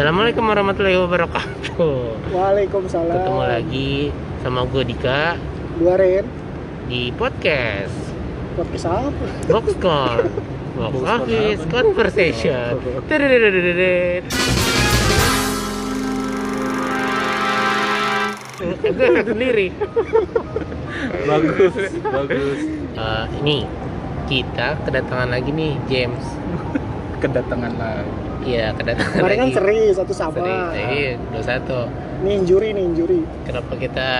Assalamualaikum warahmatullahi wabarakatuh. Waalaikumsalam. Ketemu lagi sama gue Dika Gua Ren. di podcast Podcast apa? Boxcon. Box Boxcon Office apa? Conversation. Gue sendiri. bagus bagus Eh, ini kita kedatangan lagi nih James. kedatangan lagi Iya kedatangan Kemarin kan seri satu sama. Seri, Iya, dua satu. Ini injury nih injury. kenapa kita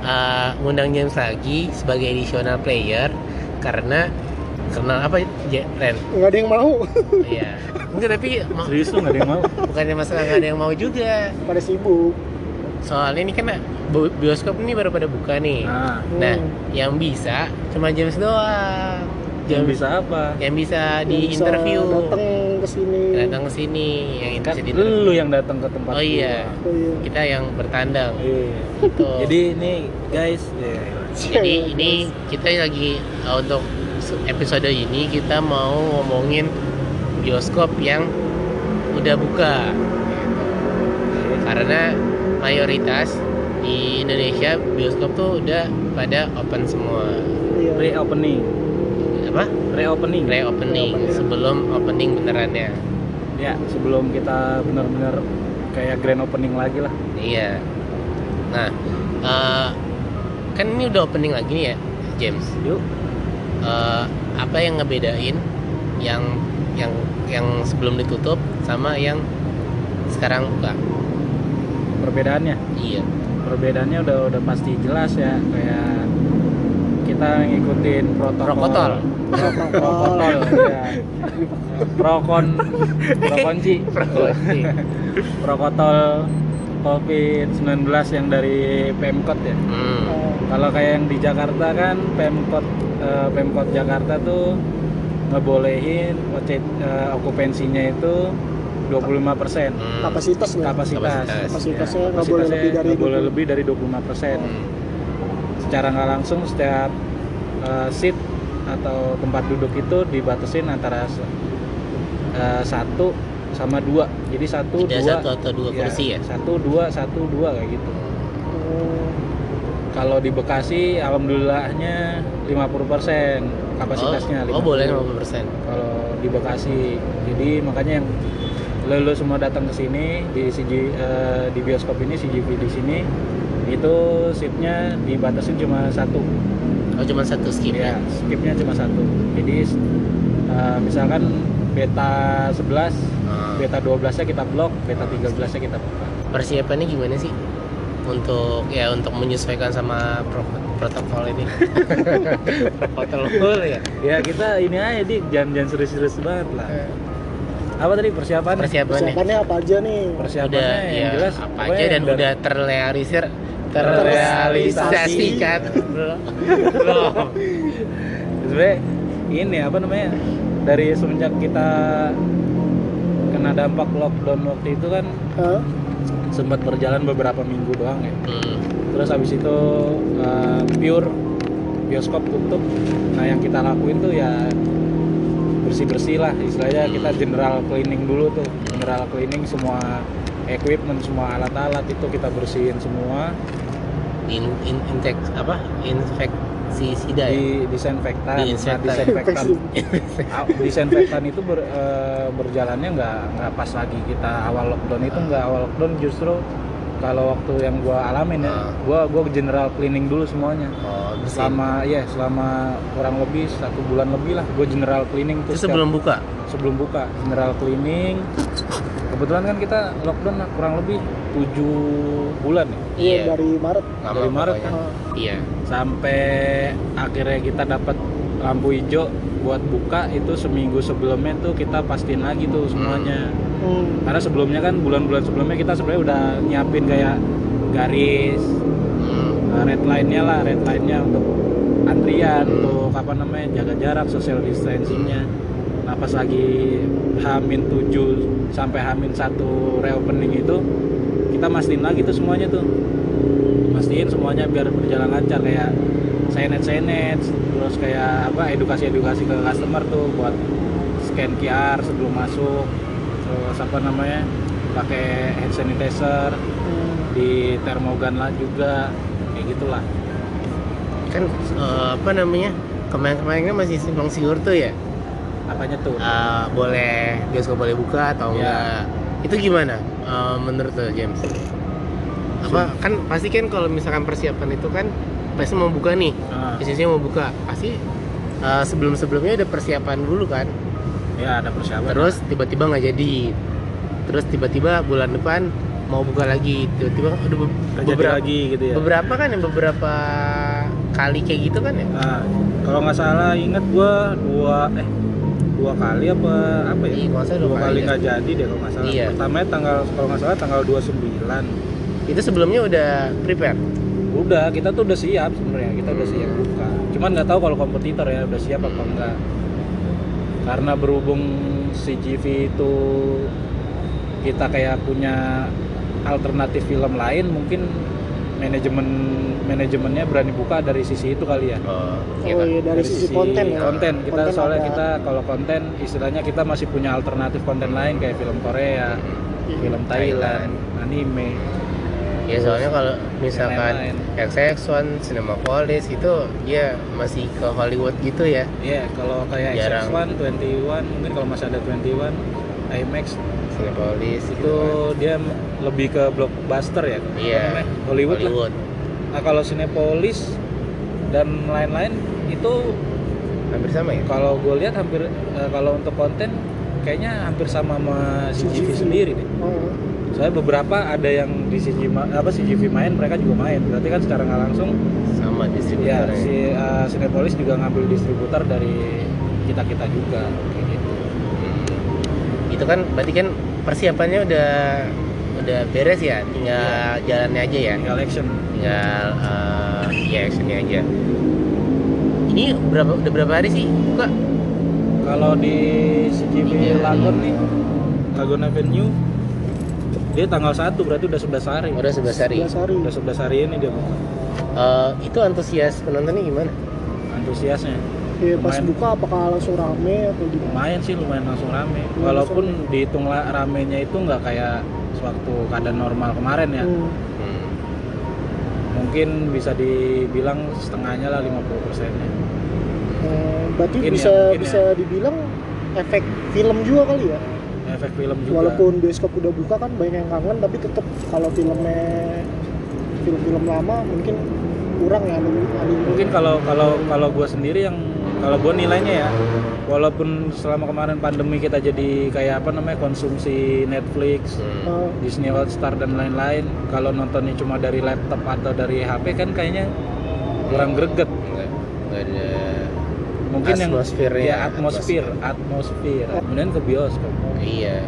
uh, ngundang James lagi sebagai additional player karena karena apa ya Ren Nggak ada yang mau. iya enggak tapi serius lu nggak ada yang mau bukannya masalah nggak ada yang mau juga Pada sibuk. soalnya ini kan bioskop ini baru pada buka nih nah nah Hmm. yang bisa cuma James doang yang James bisa apa yang bisa di Yang bisa interview Datang ke sini. datang ke sini yang kan bisa di lu yang datang ke tempat oh iya gua. Oh, iya. kita yang bertandang Iya. gitu jadi ini guys ya, Jadi ini kita lagi uh, untuk episode ini kita mau ngomongin bioskop yang udah buka. Karena mayoritas di Indonesia bioskop tuh udah pada open semua. Iya. Apa? reopening Reopening Reopening. sebelum opening benerannya. ya sebelum kita benar-benar kayak grand opening lagi lah Iya. Nah, uh, kan ini udah opening lagi nih ya, James. yuk Eh, apa yang ngebedain yang yang yang sebelum ditutup sama yang sekarang buka perbedaannya iya perbedaannya udah udah pasti jelas ya kayak kita ngikutin protokol Protokol. protokol ya prokon prokonci protokol covid 19 yang dari pemkot ya hmm. Kalau kayak yang di Jakarta kan pemkot eh, pemkot Jakarta tuh ngebolehin ocet eh, okupansinya itu 25 persen hmm. kapasitas kapasitas Kapasitas. Kapasitasnya Ya, nggak boleh kapasitasnya lebih dari boleh 20. lebih dari 25 persen Hmm. secara nggak langsung setiap uh, seat atau tempat duduk itu dibatasin antara uh, satu sama dua. Jadi satu dua satu atau dua kursi ya? satu dua satu dua kayak gitu. Oh, kalau di Bekasi alhamdulillahnya 50% kapasitasnya oh, oh boleh 50. 50% kalau di Bekasi. Jadi makanya yang lo, lo semua datang ke sini di CG eh, di bioskop ini CGV di sini itu seatnya dibatasin cuma satu oh cuma satu skip ya ya? skipnya cuma satu. Jadi eh, misalkan beta 11 Ah. beta 12 nya kita blok beta 13 nya kita buka. Persiapannya gimana sih? Untuk ya untuk menyesuaikan sama pro- protokol ini. Protokol ya? Ya kita ini aja di jangan jangan serius-serius banget lah. Apa tadi persiapan persiapannya. Persiapannya apa aja nih? persiapannya udah yang ya jelas apa aja dan udah terrealisir. Terrealisasikan belum belum sebenarnya ini apa namanya dari semenjak kita kena dampak lockdown waktu itu kan Hah? sempat berjalan beberapa minggu doang ya. Hmm. terus habis itu uh, pure bioskop tutup. Nah yang kita lakuin tuh ya bersih bersih lah. Istilahnya kita general cleaning dulu tuh. General cleaning semua equipment semua alat-alat itu kita bersihin semua. In, in, intek apa? Infektisida ya? Di disinfektan. Nah, Disinfektan. disinfektan. Itu ber- eh, berjalannya nggak nggak pas lagi. Kita awal lockdown itu nggak awal lockdown justru kalau waktu yang gua alamin ya Ah. gua gua general cleaning dulu semuanya. Oh selama ya selama kurang lebih satu bulan lebih lah gue general cleaning tuh itu sebelum buka? Sebelum buka general cleaning kebetulan kan kita lockdown kurang lebih tujuh bulan ya Iya dari Maret. Lama dari Maret. Ah, iya sampai akhirnya kita dapat lampu hijau buat buka itu seminggu sebelumnya tuh kita pastiin lagi tuh semuanya hmm. karena sebelumnya kan bulan-bulan sebelumnya kita sebenarnya udah nyiapin kayak garis hmm. uh, red line-nya lah red line-nya untuk antrian Hmm. untuk apa namanya jaga jarak social distancingnya nah pas lagi hamin 7 sampai hamin satu reopening itu kita mastiin lagi tuh semuanya tuh. Mastiin semuanya biar berjalan lancar kayak signage signage terus kayak apa edukasi edukasi ke customer tuh buat scan QR sebelum masuk terus apa namanya pakai hand sanitizer Hmm. di termogan lah juga kayak gitulah. Kan eh, apa namanya kemarin-kemarin kan masih simpang siur tuh ya apanya tuh Eh, boleh bioskop boleh buka atau Ya. enggak? Itu gimana eh, menurut lo James? Apa kan pasti kan kalau misalkan persiapan itu kan pasti mau buka nih bisnisnya mau buka. Pasti sebelum sebelumnya ada persiapan dulu kan? Ya ada persiapan. Terus tiba-tiba nggak jadi. Terus tiba-tiba bulan depan mau buka lagi. Tiba-tiba udah be- beberapa lagi gitu ya? beberapa kan yang beberapa kali kayak gitu kan ya? Nah, kalau nggak salah inget gua dua eh dua kali apa apa ya? Iya, nggak dua, dua kali kali ya. nggak jadi deh kalau nggak salah. Iya. pertamanya tanggal kalau nggak salah tanggal 29 itu sebelumnya udah prepare? Udah kita tuh udah siap sebenarnya kita udah siap buka. Cuman nggak tahu kalau kompetitor ya udah siap apa enggak. Karena berhubung CGV itu kita kayak punya alternatif film lain mungkin manajemen manajemennya berani buka dari sisi itu kali ya oh, Oh iya dari, sisi, konten ya. konten kita Konten soalnya ada. kita kalau konten istilahnya kita masih punya alternatif konten lain kayak film Korea Iya. film Thailand anime ya soalnya kalau misalkan lain-lain. XX1 Cinemapolis itu dia masih ke Hollywood gitu ya Iya, kalau kayak Jarang. XX1, 21, mungkin kalau masih ada 21, IMAX Cinemapolis itu dia m- lebih ke blockbuster ya. Iya. namanya? Hollywood. lah. Hollywood Nah, kalau Cinepolis dan lain-lain itu hampir sama ya kalau gue lihat hampir eh, kalau untuk konten kayaknya hampir sama sama CGV sendiri deh. Oh, Soalnya beberapa ada yang di CGV apa CGV main, mereka juga main. Berarti kan secara nggak langsung sama ya distributornya si eh, Cinepolis juga ngambil distributor dari kita-kita juga kayak gitu. Hmm. itu kan berarti kan persiapannya udah udah beres ya tinggal jalannya aja ya Tinggal action. tinggal eh, ya actionnya aja ini berapa udah berapa hari sih buka Kalau di CGV Iya. Lagon nih, Lagon Avenue, dia tanggal 1 berarti udah 11 hari. udah 11 hari 11 hari. Udah 11 hari ini dia buka. Eh, itu antusias penontonnya gimana Antusiasnya. Iya, pas Lumayan. buka apakah langsung rame atau gimana? Lumayan sih, lumayan langsung rame. Lumayan Walaupun langsung dihitung ramenya itu nggak kayak sewaktu keadaan normal kemarin ya. Hmm. Hmm. Mungkin bisa dibilang setengahnya lah 50 persennya. Eh, berarti Mungkin ya, bisa mungkin bisa dibilang efek film juga kali ya. Efek film juga. Walaupun bioskop udah buka kan banyak yang kangen tapi tetap kalau filmnya film-film lama mungkin kurang ya anime. anime. mungkin kalau kalau kalau gue sendiri yang kalau gue nilainya ya walaupun selama kemarin pandemi kita jadi kayak apa namanya konsumsi Netflix Hmm. Disney Hotstar dan lain-lain kalau nontonnya cuma dari laptop atau dari HP kan kayaknya kurang greget. Ada mungkin yang Atmosfernya, ya atmosfer atmosfer. Kemudian ke bioskop. Iya.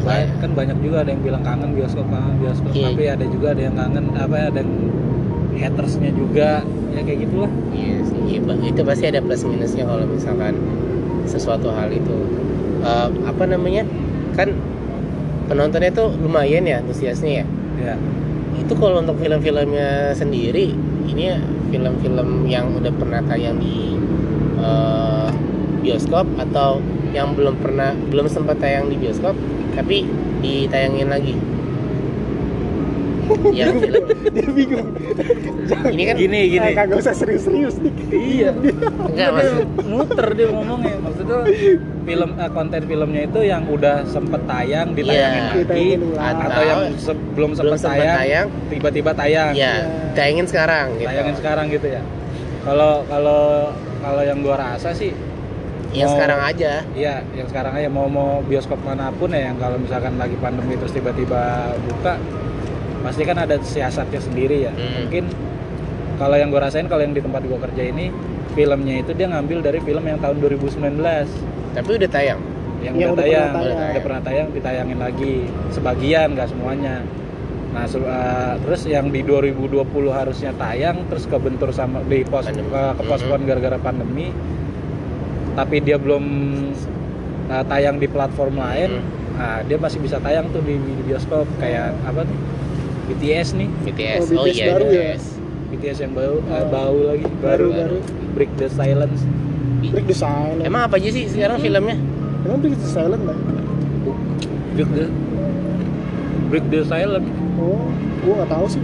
Ba- kan banyak juga ada yang bilang kangen bioskop kangen bioskop. Iya. tapi ada juga ada yang kangen apa ya, ada yang hatersnya juga ya kayak gitulah. Iya sih, iya, itu pasti ada plus minusnya kalau misalkan sesuatu hal itu. Eh, apa namanya? Kan penontonnya tuh lumayan ya antusiasnya ya. ya Itu kalau untuk film-filmnya sendiri, ini ya film-film yang udah pernah tayang di eh, bioskop atau yang belum pernah belum sempat tayang di bioskop tapi ditayangin lagi. Ya film dia bingung. ini kan gini gini Ah, kagak usah serius-serius nih. iya enggak dia maksud muter dia ngomongnya maksudnya film eh, konten filmnya itu yang udah sempet tayang ditayangin Iya. lagi Ditayangin ulang. atau Atau yang se- belum belum sempet sempat tayang, tayang tiba-tiba tayang ya tayangin sekarang gitu. tayangin sekarang gitu ya kalau kalau kalau yang gua rasa sih yang mau- sekarang aja Iya, yang sekarang aja mau mau bioskop mana pun ya yang kalau misalkan lagi pandemi terus tiba-tiba buka pasti kan ada siasatnya sendiri ya. Hmm. Mungkin kalau yang gue rasain kalau yang di tempat gue kerja ini filmnya itu dia ngambil dari film yang tahun 2019 tapi udah tayang yang, Yang udah, udah tayang, pernah tayang. udah pernah tayang ditayangin lagi sebagian nggak semuanya. Nah, se- eh, terus yang di 2020 harusnya tayang terus kebentur sama di pos Pandemi. ke, ke postpone gara-gara pandemi. Tapi dia belum eh, tayang di platform lain. Hmm. Nah, dia masih bisa tayang tuh di, di bioskop kayak apa tuh? BTS nih. BTS Oh, oh, BTS iya baru ya? BTS. BTS yang bau Oh. bau lagi Baru, baru, baru. Break the Silence. Break the silence. emang apa aja sih sekarang filmnya Emang Break the silence lah. Break the Break the Silence oh gua nggak tahu sih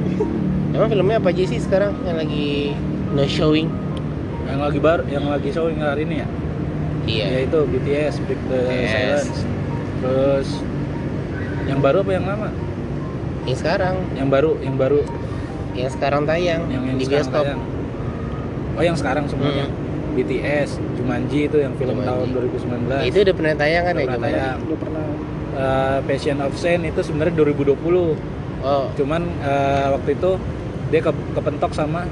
Emang filmnya apa aja sih sekarang yang lagi no showing? yang lagi baru yang lagi showing hari ini ya Iya. yaitu BTS Break the Yes. Silence terus yang baru apa yang lama Yang sekarang, yang baru yang baru yang sekarang tayang yang, yang di sekarang bioskop. tayang. oh yang sekarang semuanya BTS Jumanji itu yang film Jumanji. tahun 2019 Itu udah pernah tayang kan Udah ya pernah tayang. udah pernah Eh, Passion of Sen itu sebenarnya 2020 Oh, cuman eh, waktu itu dia ke, kepentok sama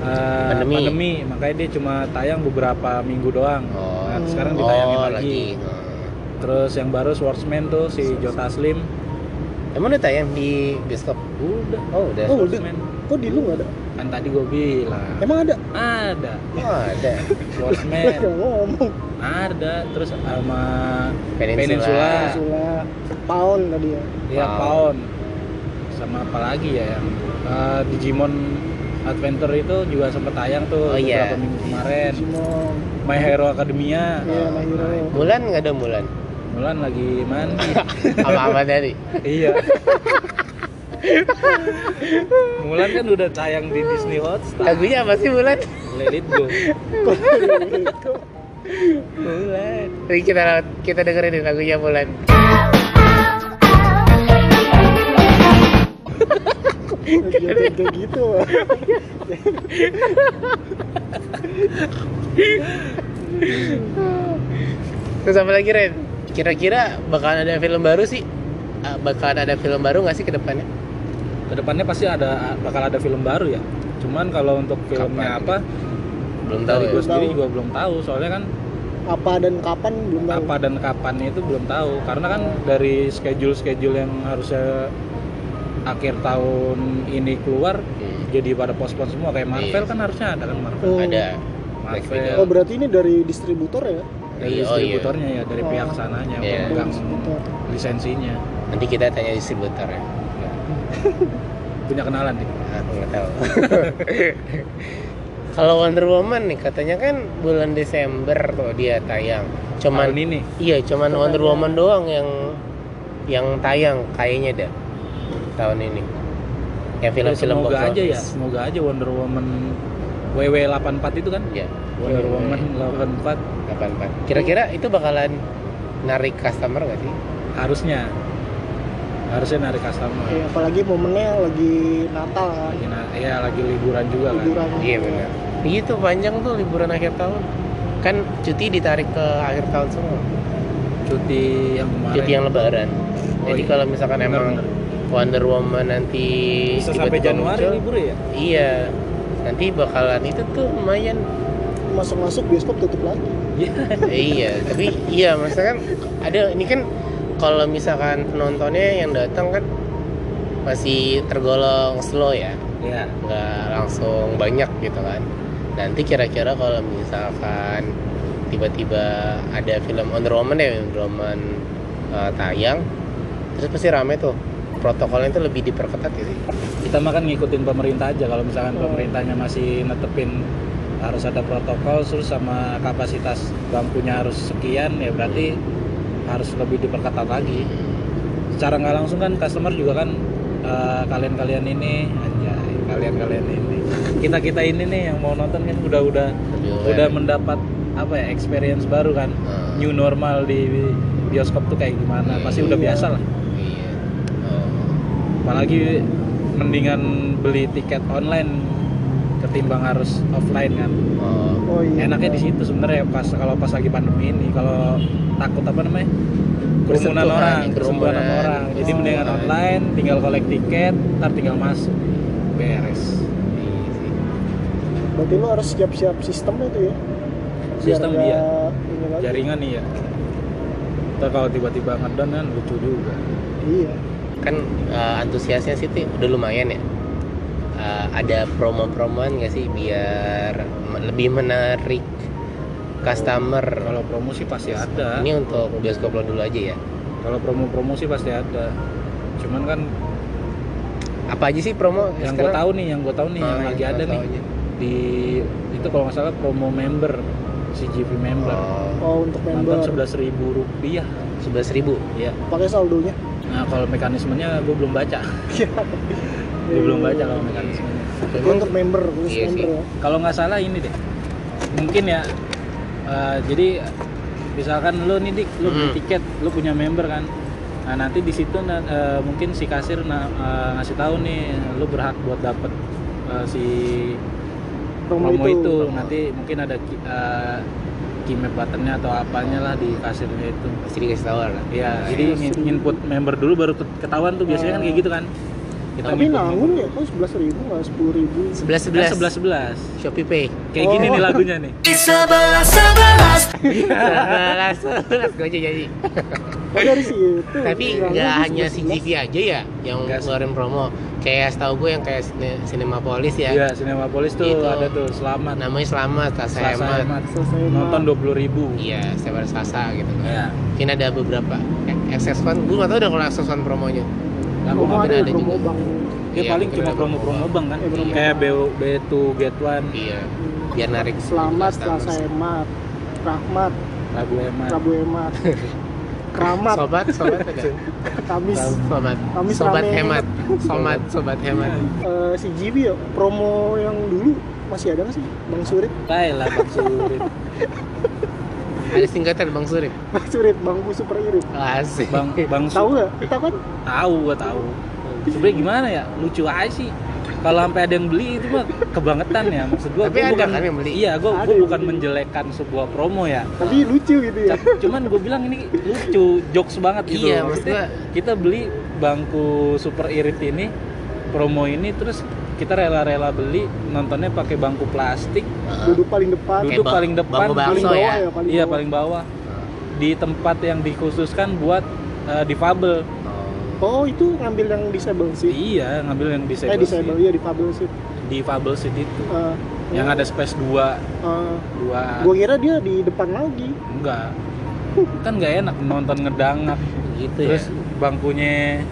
eh, Pandemi. makanya dia cuma tayang beberapa minggu doang Oh. nah, sekarang oh ditayangin lagi. lagi. Oh. terus yang baru Swordsman tuh si Joe Taslim Emang udah tayang di bioskop? udah Oh udah. Oh, udah. Swordsman kok di lu nggak ada kan tadi gue bilang emang ada ada Oh ada. Swordsman ngomong ada terus sama Peninsula. Peninsula. Sula pound tadi ya ya Wow. Pound sama apa lagi ya yang eh, Digimon Adventure itu juga sempat tayang tuh Oh, iya. beberapa minggu kemarin Digimon My Hero Academia Iya, My Hero. Nah, Mulan nggak ada Mulan. Mulan lagi mandi Apa-apa tadi? iya Mulan kan udah tayang di Disney Hotstar Lagunya apa sih Mulan? Let It Go Mulan. Jadi kita kita dengerin lagunya Mulan. kegiatan kayak gitu Terus apa lagi Ren? Kira-kira bakalan ada film baru sih? Ah, Bakalan ada film baru nggak sih ke depannya? Ke depannya pasti ada bakal ada film baru ya Cuman kalau untuk filmnya Kapan? apa Belum tahu Dari ya. gue sendiri Tahu. juga belum tahu Soalnya kan apa dan kapan belum tahu apa dan kapan itu belum tahu karena kan dari schedule schedule yang harusnya akhir tahun ini keluar Hmm, jadi pada pospon semua kayak Marvel Iya. kan harusnya ada kan Marvel Oh. Ada. Marvel oh berarti ini dari distributor ya dari Iya, oh iya. distributornya ya dari Oh. pihak sananya Iya. pemegang lisensinya Nanti kita tanya distributor ya. punya kenalan nih Aku nggak tahu. Kalau Wonder Woman nih katanya kan bulan Desember tuh dia tayang. Cuman tahun ini iya, cuman. Wonder Woman doang yang yang tayang kayaknya dah tahun ini. Ya, film-film semoga box aja ya semoga aja Wonder Woman WW84 itu kan Ya, Wonder. Woman 84 84. Kira-kira itu bakalan narik customer nggak sih? harusnya harusnya narik customer Eh, apalagi momennya lagi Natal kan lagi na- ya lagi liburan juga kan liburan Iya benar. Gitu panjang tuh liburan akhir tahun. Kan cuti ditarik ke akhir tahun semua. cuti yang kemarin Cuti yang lebaran. Oh, Jadi iya. kalau misalkan Benar, emang benar. Wonder Woman nanti bisa sampai Januari muncul, libur ya Iya. Nanti bakalan itu tuh lumayan. masuk-masuk bioskop tutup lagi Iya. Eh, iya, tapi iya maksudnya kan ada ini kan kalau misalkan penontonnya yang datang kan masih tergolong slow ya. ya nggak langsung banyak gitu kan nanti kira-kira kalau misalkan tiba-tiba ada film Wonder Woman ya Wonder Woman uh, tayang terus pasti rame tuh protokolnya itu lebih diperketat gitu kita mah kan ngikutin pemerintah aja. Kalau misalkan Oh. pemerintahnya masih netepin harus ada protokol terus sama kapasitas bangkunya harus sekian ya berarti harus lebih diperketat lagi. Secara nggak langsung kan customer juga kan eh, kalian-kalian ini anjay kalian-kalian ini. Kita kita ini nih yang mau nonton kan udah udah Lebih udah mendapat apa ya experience baru kan. Ah, new normal di bioskop tuh kayak gimana? Pasti udah Iya. biasa lah. Iya. Oh. apalagi mendingan beli tiket online ketimbang harus offline kan? Oh. oh iya enaknya di situ sebenarnya pas kalau pas lagi pandemi ini kalau takut apa namanya? Kerumunan orang kerumunan. sama orang. Jadi Oh. mendingan online tinggal collect tiket ntar tinggal masuk. Beres. Iya berarti lu harus siap-siap sistemnya tuh ya? Sistem nggak iya. jaringan nih ya ntar kalau tiba-tiba ngedown kan lucu juga. Iya kan uh, antusiasnya sih Ti, udah lumayan ya. Uh, ada promo-promoan nggak sih biar lebih menarik customer? Kalau promo sih pasti ada. Ini untuk bioskop lo dulu aja ya. Kalau promo-promo sih pasti ada. Cuman kan apa aja sih promo yang gue tahu nih yang gue tahu nih Ah, yang lagi lo ada nih. aja. di itu kalau nggak salah promo member CGV member. Oh. Oh untuk member. nonton sebelas ribu rupiah. Sebelas ribu? Ya pakai saldonya Nah kalau mekanismenya gue belum baca, Iya. gue belum baca kalau mekanismenya. Itu untuk member, khusus Iya member sih. ya. Kalau nggak salah ini deh, mungkin ya. eh, jadi misalkan lu nih dik, lu beli Hmm. tiket, lu punya member kan. Nah nanti di situ eh, mungkin si kasir na- eh, ngasih tahu nih, lu berhak buat dapet eh, si Promo, promo, itu. itu. Nanti mungkin ada ki- eh, key map buttonnya atau apanya lah di kasirnya itu. pasti dikasih tahu lah Iya, Iya, jadi ngin- input member dulu baru ket- ketahuan tuh biasanya kan kayak gitu kan. Kita Tapi nanggung ya, kok sebelas ribu nggak sepuluh ribu? sebelas Kan sebelas sebelas sebelas. Shopee Pay Kayak gini Oh. nih lagunya nih. sebelas sebelas gue aja jadi Oh dari situ. tapi Kira-kira nggak hanya si 11. GV aja ya yang sih. ngeluarin promo kayak setahu gue yang kayak Cine- Cinemapolis ya Iya, Cinemapolis tuh Itu. ada tuh selamat. namanya selamat Selasa hemat hemat. Nonton mah. dua puluh ribu. iya setiap hari Selasa gitu kan Iya. mungkin ada beberapa access fund gue nggak tahu udah kalau access fund promonya Nah, Promo ada, ada promo juga. bang. Dia Iya, paling cuma promo-promo bang kan. Iya, promo Kayak bang. B B2 Get One, iya biar narik Selamat. Selasa hemat. Rahmat, Rabu Hemat. Rabu hemat. Keramat, sobat sobat ada Kamis. sobat Kamis sobat rame. hemat sobat sobat hemat Eh, si GB ya, promo yang dulu masih ada nggak sih? Bang Surit, lah Bang Surit. ada singkatan bang Surip Bang Surit, Bang Super Irit. asik Bang Bang Tahu nggak? Kita kan Tahu gua tahu. Sebenarnya gimana ya? Lucu aja sih. Kalau sampai ada yang beli itu mah kebangetan ya. Maksud gua, Tapi gua ada bukan kan yang beli? Iya, gua, Ada gua bukan beli. menjelekkan sebuah promo ya. tapi lucu gitu ya. C- Cuman gue bilang ini lucu, jokes banget gitu. Iya, maksudnya- kita beli bangku super irit ini, promo ini terus kita rela-rela beli nontonnya pakai bangku plastik, Duduk paling depan. duduk bang- paling depan, bangku paling ya? bawah ya, paling iya bawah. paling bawah di tempat yang dikhususkan buat eh, difabel. Oh itu ngambil yang disable sih. Iya, ngambil yang eh disable, disable seat. ya difabel sih. difabel seat itu. Eh, yang ada space dua, eh, dua gua kira dia di depan lagi. enggak. Kan nggak enak nonton ngedangak. gitu Terus ya bangkunya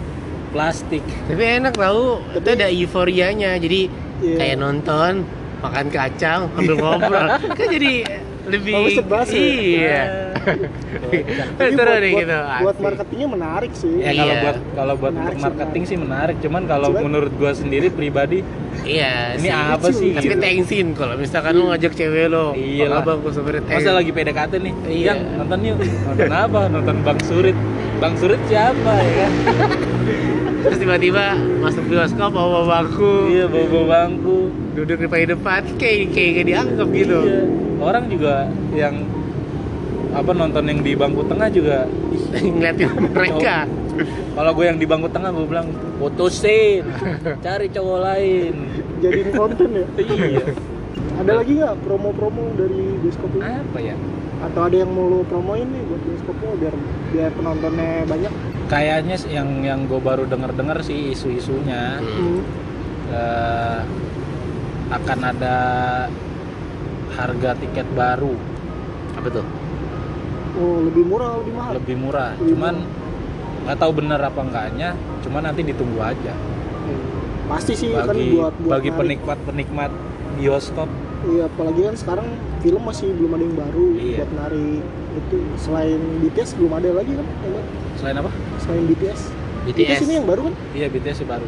plastik. tapi enak tahu itu ada euforianya jadi Iya. kayak nonton makan kacang sambil ngobrol kan jadi lebih Bagus sebas ya? Iya Tapi seru buat, deh buat, gitu buat asik. marketingnya menarik sih. Ya kalau Iya. buat kalau buat Menarik untuk sih, marketing sih menarik, cuman kalau Cuman- menurut gua sendiri pribadi iya ini sih. apa sih? tapi gitu. tensin kalau misalkan lu ngajak cewek lo Iya lah. bang gue sebenarnya Masa lagi PDKT nih, Iya. yang nonton yuk, nonton apa? Nonton Bang Surit. Bang Surit siapa ya kan? terus tiba-tiba masuk bioskop bawa bangku iya, bawa bangku. duduk di paling depan kayak kayak gak dianggap gitu Iya. Orang juga yang apa nonton yang di bangku tengah juga. Ngeliatin mereka. Kalau gue yang di bangku tengah gue bilang putusin cari cowok lain. Jadiin konten ya. iya. Ada lagi nggak promo-promo dari bioskop ini? apa ya? Atau ada yang mau lo promoin nih buat bioskopnya biar biar penontonnya banyak? kayaknya yang yang gue baru denger dengar sih isu-isunya. Hmm. Eh, akan ada harga tiket baru. Apa tuh Oh lebih murah lebih mahal. lebih murah Lebih cuman nggak tahu bener apa enggaknya cuman nanti ditunggu aja Hmm. Pasti sih kan bagi buat buat bagi narik. penikmat penikmat bioskop Iya apalagi kan sekarang film masih belum ada yang baru Iya. buat narik itu selain BTS belum ada lagi kan yang selain apa selain BTS. BTS ini yang baru kan? iya BTS sih baru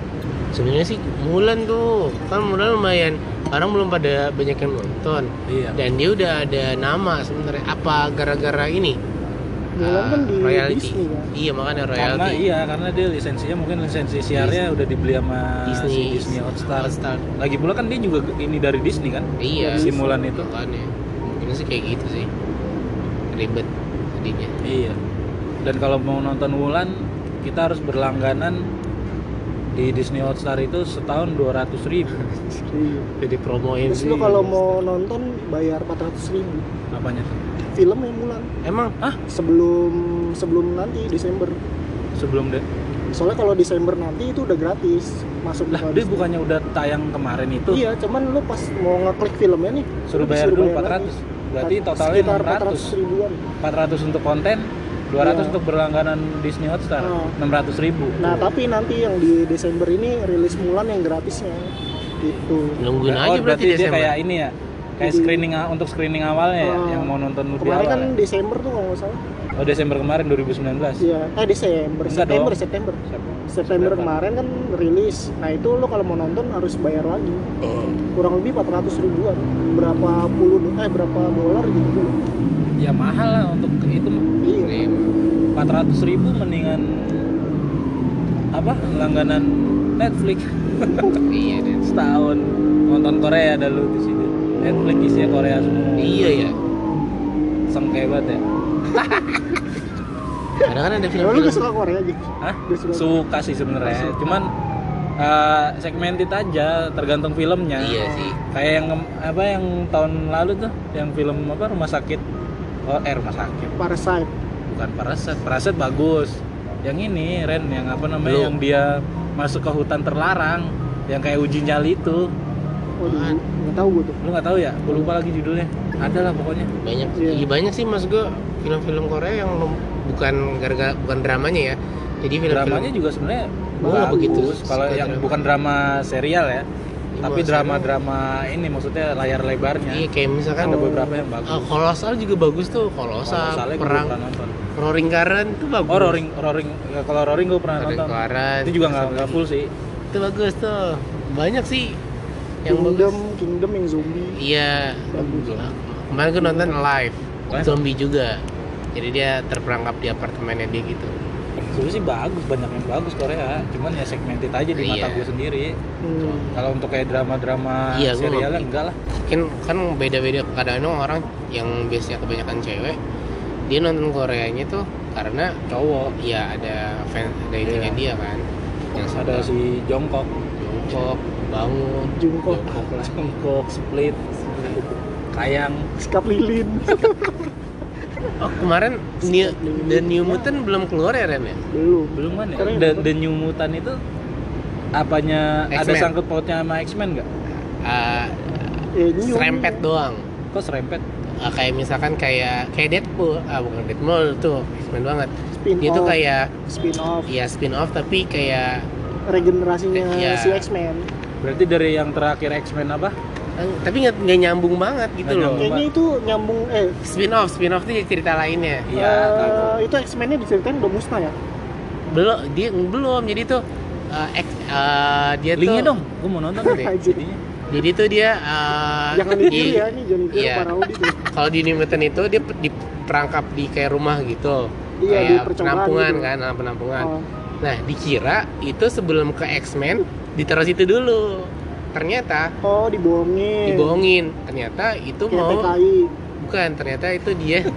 sebenarnya sih Mulan tuh kan Mulan lumayan orang belum pada banyak yang nonton. Iya. Dan dia udah ada nama sebenarnya apa gara-gara ini? Mulan kan Ah, di royalty. Disney kan. iya makanya karena royalty. iya karena dia lisensinya mungkin lisensi siarnya udah dibeli sama Disney si Disney. Hotstar. Hotstar. lagi pula kan dia juga ini dari Disney kan? Iya si Mulan itu. makanya. Mungkin sih kayak gitu sih. Ribet jadinya. Iya. Dan kalau mau nonton Mulan kita harus berlangganan di Disney Hotstar itu setahun 200 ribu. Iya. jadi promoin Terus sih. lu kalau mau nonton bayar 400 ribu. Apanya tuh? Film yang Mulan emang? Sebelum sebelum nanti Desember. sebelum deh Soalnya kalau Desember nanti itu udah gratis. Masuk lah dia bukannya udah tayang kemarin itu? Iya, cuman lu pas mau ngeklik filmnya nih suruh bayar dulu bayar 400 lagi. berarti Empat- totalnya sekitar 600 ribuan. 400 untuk konten 200 Iya. untuk berlangganan Disney Hotstar Oh. 600 ribu Nah, tapi nanti yang di Desember ini rilis Mulan yang gratisnya. Itu. nungguin oh, aja berarti, berarti dia kayak ini ya kayak Jadi- screening untuk screening awalnya ya Ah. yang mau nonton lebih Kemarin awal. kan Desember tuh kalau nggak salah. Oh Desember kemarin 2019. Iya, eh Desember, Enggak September, dong. September. September September. kemarin kan rilis. Nah itu lo kalau mau nonton harus bayar lagi. Kurang lebih 400 ribuan. Berapa puluh, eh berapa dolar gitu dulu. Ya mahal lah untuk itu. Iya. 400 ribu mendingan apa langganan Netflix iya deh setahun nonton Korea ada lu di situ Netflix isinya Korea semua iya ya sengke banget ya kadang kan ada Emang lu suka Korea gitu? Hah? Suka. suka sih sebenarnya. Cuman eh, segmented aja tergantung filmnya. Iya sih. Kayak yang apa yang tahun lalu tuh yang film apa rumah sakit. Oh eh rumah sakit. Parasite. bukan Paraset Paraset bagus. Yang ini Ren yang apa namanya yang dia masuk ke hutan terlarang. Yang kayak uji nyali itu. Oh, nggak tahu gue tuh. lu nggak tahu ya? Gue lupa lagi judulnya. Ada lah pokoknya. Banyak Iya. iya banyak sih mas gue film-film Korea yang bukan gara-gara bukan dramanya ya. Jadi film-film dramanya juga sebenarnya nggak bagus. begitu kalau yang drama. bukan drama serial ya Iya, tapi drama-drama ini maksudnya layar lebarnya. Iya kayak misalkan ada beberapa yang bagus. Ah, kolosal juga bagus tuh kolosal Kolosalnya gua perang pernah nonton. Roaring current tuh bagus. Oh roaring roaring ya, kalau roaring gue pernah roaring nonton. Current itu juga nggak full sih. Itu bagus tuh. Banyak sih yang Kingdom, bagus. Kingdom yang zombie. iya. Bagus. kemarin gue nonton Live? zombie juga jadi dia terperangkap di apartemennya dia gitu. Sebenarnya sih bagus banyak yang bagus Korea. Cuman ya segmented aja di mata Iya. gue sendiri. Hmm. kalau untuk kayak drama-drama Iya, serialnya nggak- enggak lah. Mungkin kan beda-beda kadang-kadang orang yang biasanya kebanyakan cewek dia nonton Koreanya tuh karena cowok. Ya ada fan ada itunya Iya. dia kan. Yang ada si Jongkok Jongkok bangun. Jongkok lah. Jongkok split kayang. Skap lilin. oh kemarin New, The New Mutant belum keluar ya Ren ya Belum. belum kan ya The? The New Mutant itu apanya ada sangkut pautnya sama X-Men nggak? New. serempet doang Kok serempet? Ah, kayak misalkan kayak kayak Deadpool ah bukan Deadpool tuh X-Men banget Spin dia tuh off. kayak spin off. ya spin off tapi kayak Regenerasinya Iya. si X-Men. Berarti dari yang terakhir X-Men apa? Eh, tapi nggak nggak nyambung banget gitu Nggak loh. Kayaknya itu nyambung eh spin off spin off tuh cerita lainnya Iya, eh, tahu. itu X-Men-nya diceritain udah musnah ya? belum dia belum jadi tuh eh, ex- eh, dia Linknya tuh dong, gue mau nonton deh. Jadinya. jadi tuh dia eh, Jangan ditiru di- ya, ini jangan ditiru iya. para audit ya. kalau di New Mutant itu dia pe- diperangkap di kayak rumah gitu Iya, kayak penampungan gitu. kan nah, penampungan Oh, nah dikira itu sebelum ke X-Men ditaruh situ dulu ternyata oh dibohongin. dibohongin ternyata itu Kayak mau TKI. bukan ternyata itu dia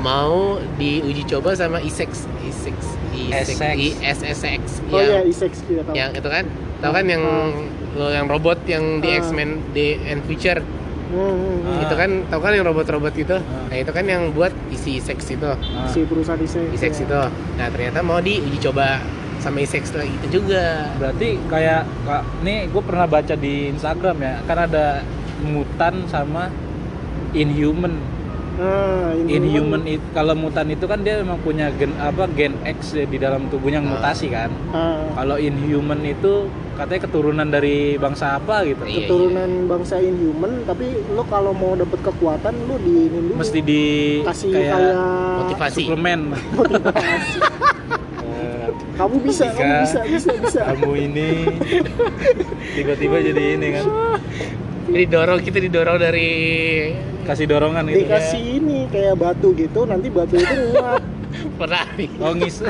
mau diuji coba sama ISEX ISEX SX. ISSX Oh iya, yang, Isex kita tahu. yang itu kan tahu kan yang lo yang robot yang di Ah. X-Men di and Future Hmm, hmm, hmm. Ah. itu kan tahu kan yang robot-robot itu Ah. nah itu kan yang buat isi ISEX itu Ah. Si perusahaan Isex. ISEX ya. itu nah ternyata mau diuji coba sama ISEX lagi itu juga Berarti kayak kak, nih gue pernah baca di Instagram ya, kan ada mutan sama inhuman. Nah, Inhuman itu kalau mutan itu kan dia memang punya gen apa gen X ya di dalam tubuhnya yang Ah. mutasi kan. Ah, Kalau inhuman itu katanya keturunan dari bangsa apa gitu. Iya, keturunan bangsa Inhuman, tapi lo kalau mau dapet kekuatan lo di ini dulu. Mesti dikasih kasih kayak, kayak motivasi suplemen. motivasi. Kamu bisa, Jika kamu bisa, bisa, bisa. Kamu ini tiba-tiba jadi ini kan. jadi dorong kita didorong dari Kasih dorongan gitu. Dikasih ini kayak batu gitu, nanti batu itu nguap. Ferrari Oh ngis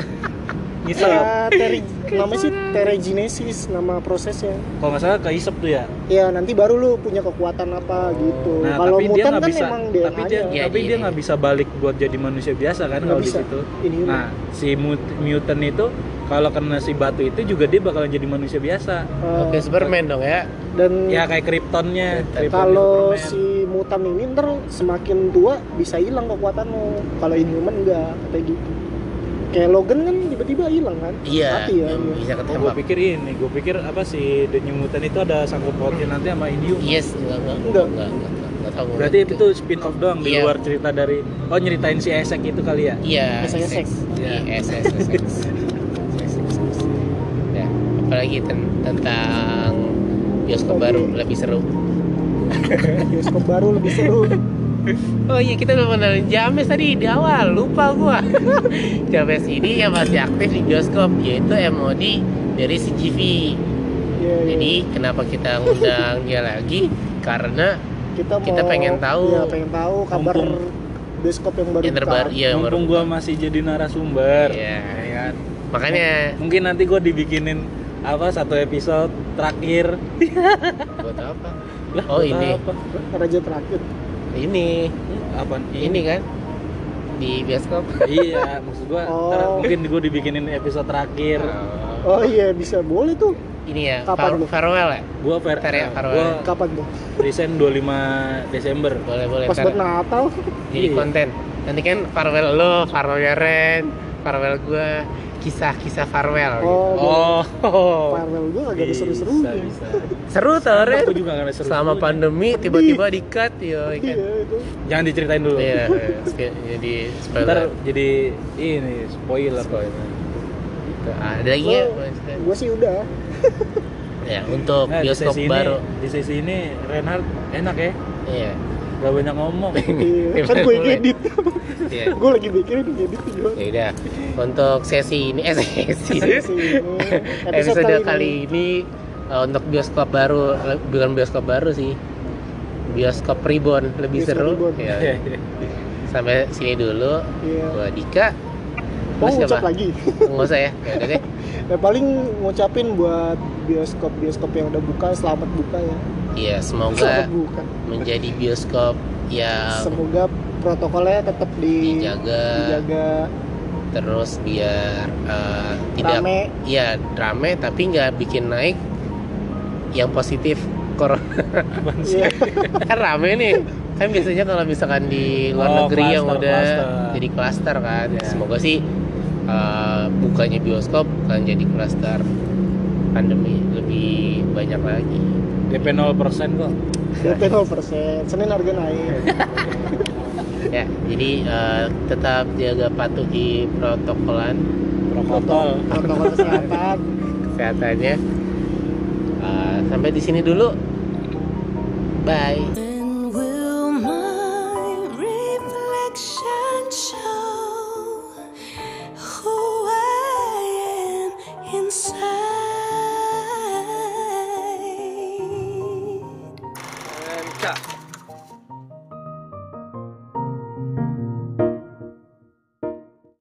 ngisep. Kayak teri, namanya sih teregenesis nama prosesnya. Kalau nggak salah keisep tuh ya. Ya nanti baru lu punya kekuatan apa gitu. Nah, Kalau dia mutan kan bisa, emang tapi dia. Iya, tapi iya, dia iya. nggak bisa balik buat jadi manusia biasa kan Nggak kalau di bisa. situ. Nah, si mut- mutant itu kalau kena si batu itu juga dia bakalan jadi manusia biasa. Eh, oke Superman dong ya dan Ya kayak Kryptonnya. Krypton. Kalau Superman. si mutan ini ntar semakin tua bisa hilang kekuatanmu. Kalau Inhuman enggak kayak gitu. Kayak Logan kan tiba-tiba hilang kan? iya Mati ya. iya. bisa Oh, gue pikir ini, gue pikir apa sih The New Mutant itu ada sangkut pautnya nanti sama Inhuman. yes enggak enggak Enggak. enggak enggak, enggak, enggak tahu Berarti itu tuh spin off doang di Iya. luar cerita dari oh nyeritain si Esek itu kali ya. iya SSX. iya SSX ya apalagi ten- tentang bioskop baru lebih seru bioskop baru lebih seru Oh iya kita udah kenalin James tadi di awal lupa gua. James ini yang masih aktif di bioskop yaitu MOD dari CGV. Iya, iya. Jadi kenapa kita ngundang dia lagi? Karena kita, kita mau- pengen tahu. iya, pengen tahu kabar Mumpung- bioskop yang baru yang terbaru iya yang baru. Mumpung gua masih jadi narasumber. Iya. ya kan? Makanya Mungkin nanti gua dibikinin apa satu episode terakhir. buat apa? Lah, Oh, buat ini. apa? raja terakhir Ini Apa? ini kan di bioskop. iya, maksud gua Oh. ntar mungkin gua dibikinin episode terakhir. oh iya bisa boleh tuh Ini ya, Kapan far- farewell ya? Gua Ntar ya, gua farewell. kapan tuh resign 25 Desember. Boleh boleh. pas buat Natal jadi Iya. konten. Nanti kan farewell lo, farewell Ren, farewell gua, kisah-kisah farewell. gitu. oh, Oh. farewell gue agak ada seru-seru Bisa, bisa. Seru tau Ren. Aku juga gak ada seru. Selama pandemi tiba-tiba di cut yo iya kan. itu Jangan diceritain dulu. Iya, iya. Jadi Ntar spoiler. jadi ini spoiler. Ada lagi ya? gue sih udah Ya, untuk Nah, di bioskop baru. Ini, di sesi ini Reinhard enak ya. Iya. Gak banyak ngomong. iya. kan gue yang Boleh. edit Iya. gue lagi mikirin edit juga Ya udah. Untuk sesi ini eh sesi. Sesi ini, Episode kali ini eh, untuk bioskop baru, bukan bioskop baru sih. Bioskop Reborn lebih Bioskop seru. Reborn. Ya. Sampai sini dulu. Iya. Gua Dika. Mau ngucap siapa? lagi Nggak usah ya. Ya udah deh. ya paling ngucapin buat bioskop bioskop yang udah buka selamat buka ya Iya, semoga menjadi bioskop yang semoga protokolnya tetap di dijaga. dijaga. Terus biar eh, tidak rame. Iya rame tapi nggak bikin naik yang positif corona. Sih? Iya. kan rame nih. Kan biasanya kalau misalkan di luar Oh, negeri yang cluster, udah cluster. jadi klaster kan. Iya. semoga sih eh, bukanya bioskop kan jadi klaster pandemi. Lebih banyak lagi DP 0% kok. DP 0% Senin harga naik. Ya jadi eh, tetap jaga patuhi protokolan. Protokol. protokol kesehatan. Kesehatannya. Eh, sampai di sini dulu. Bye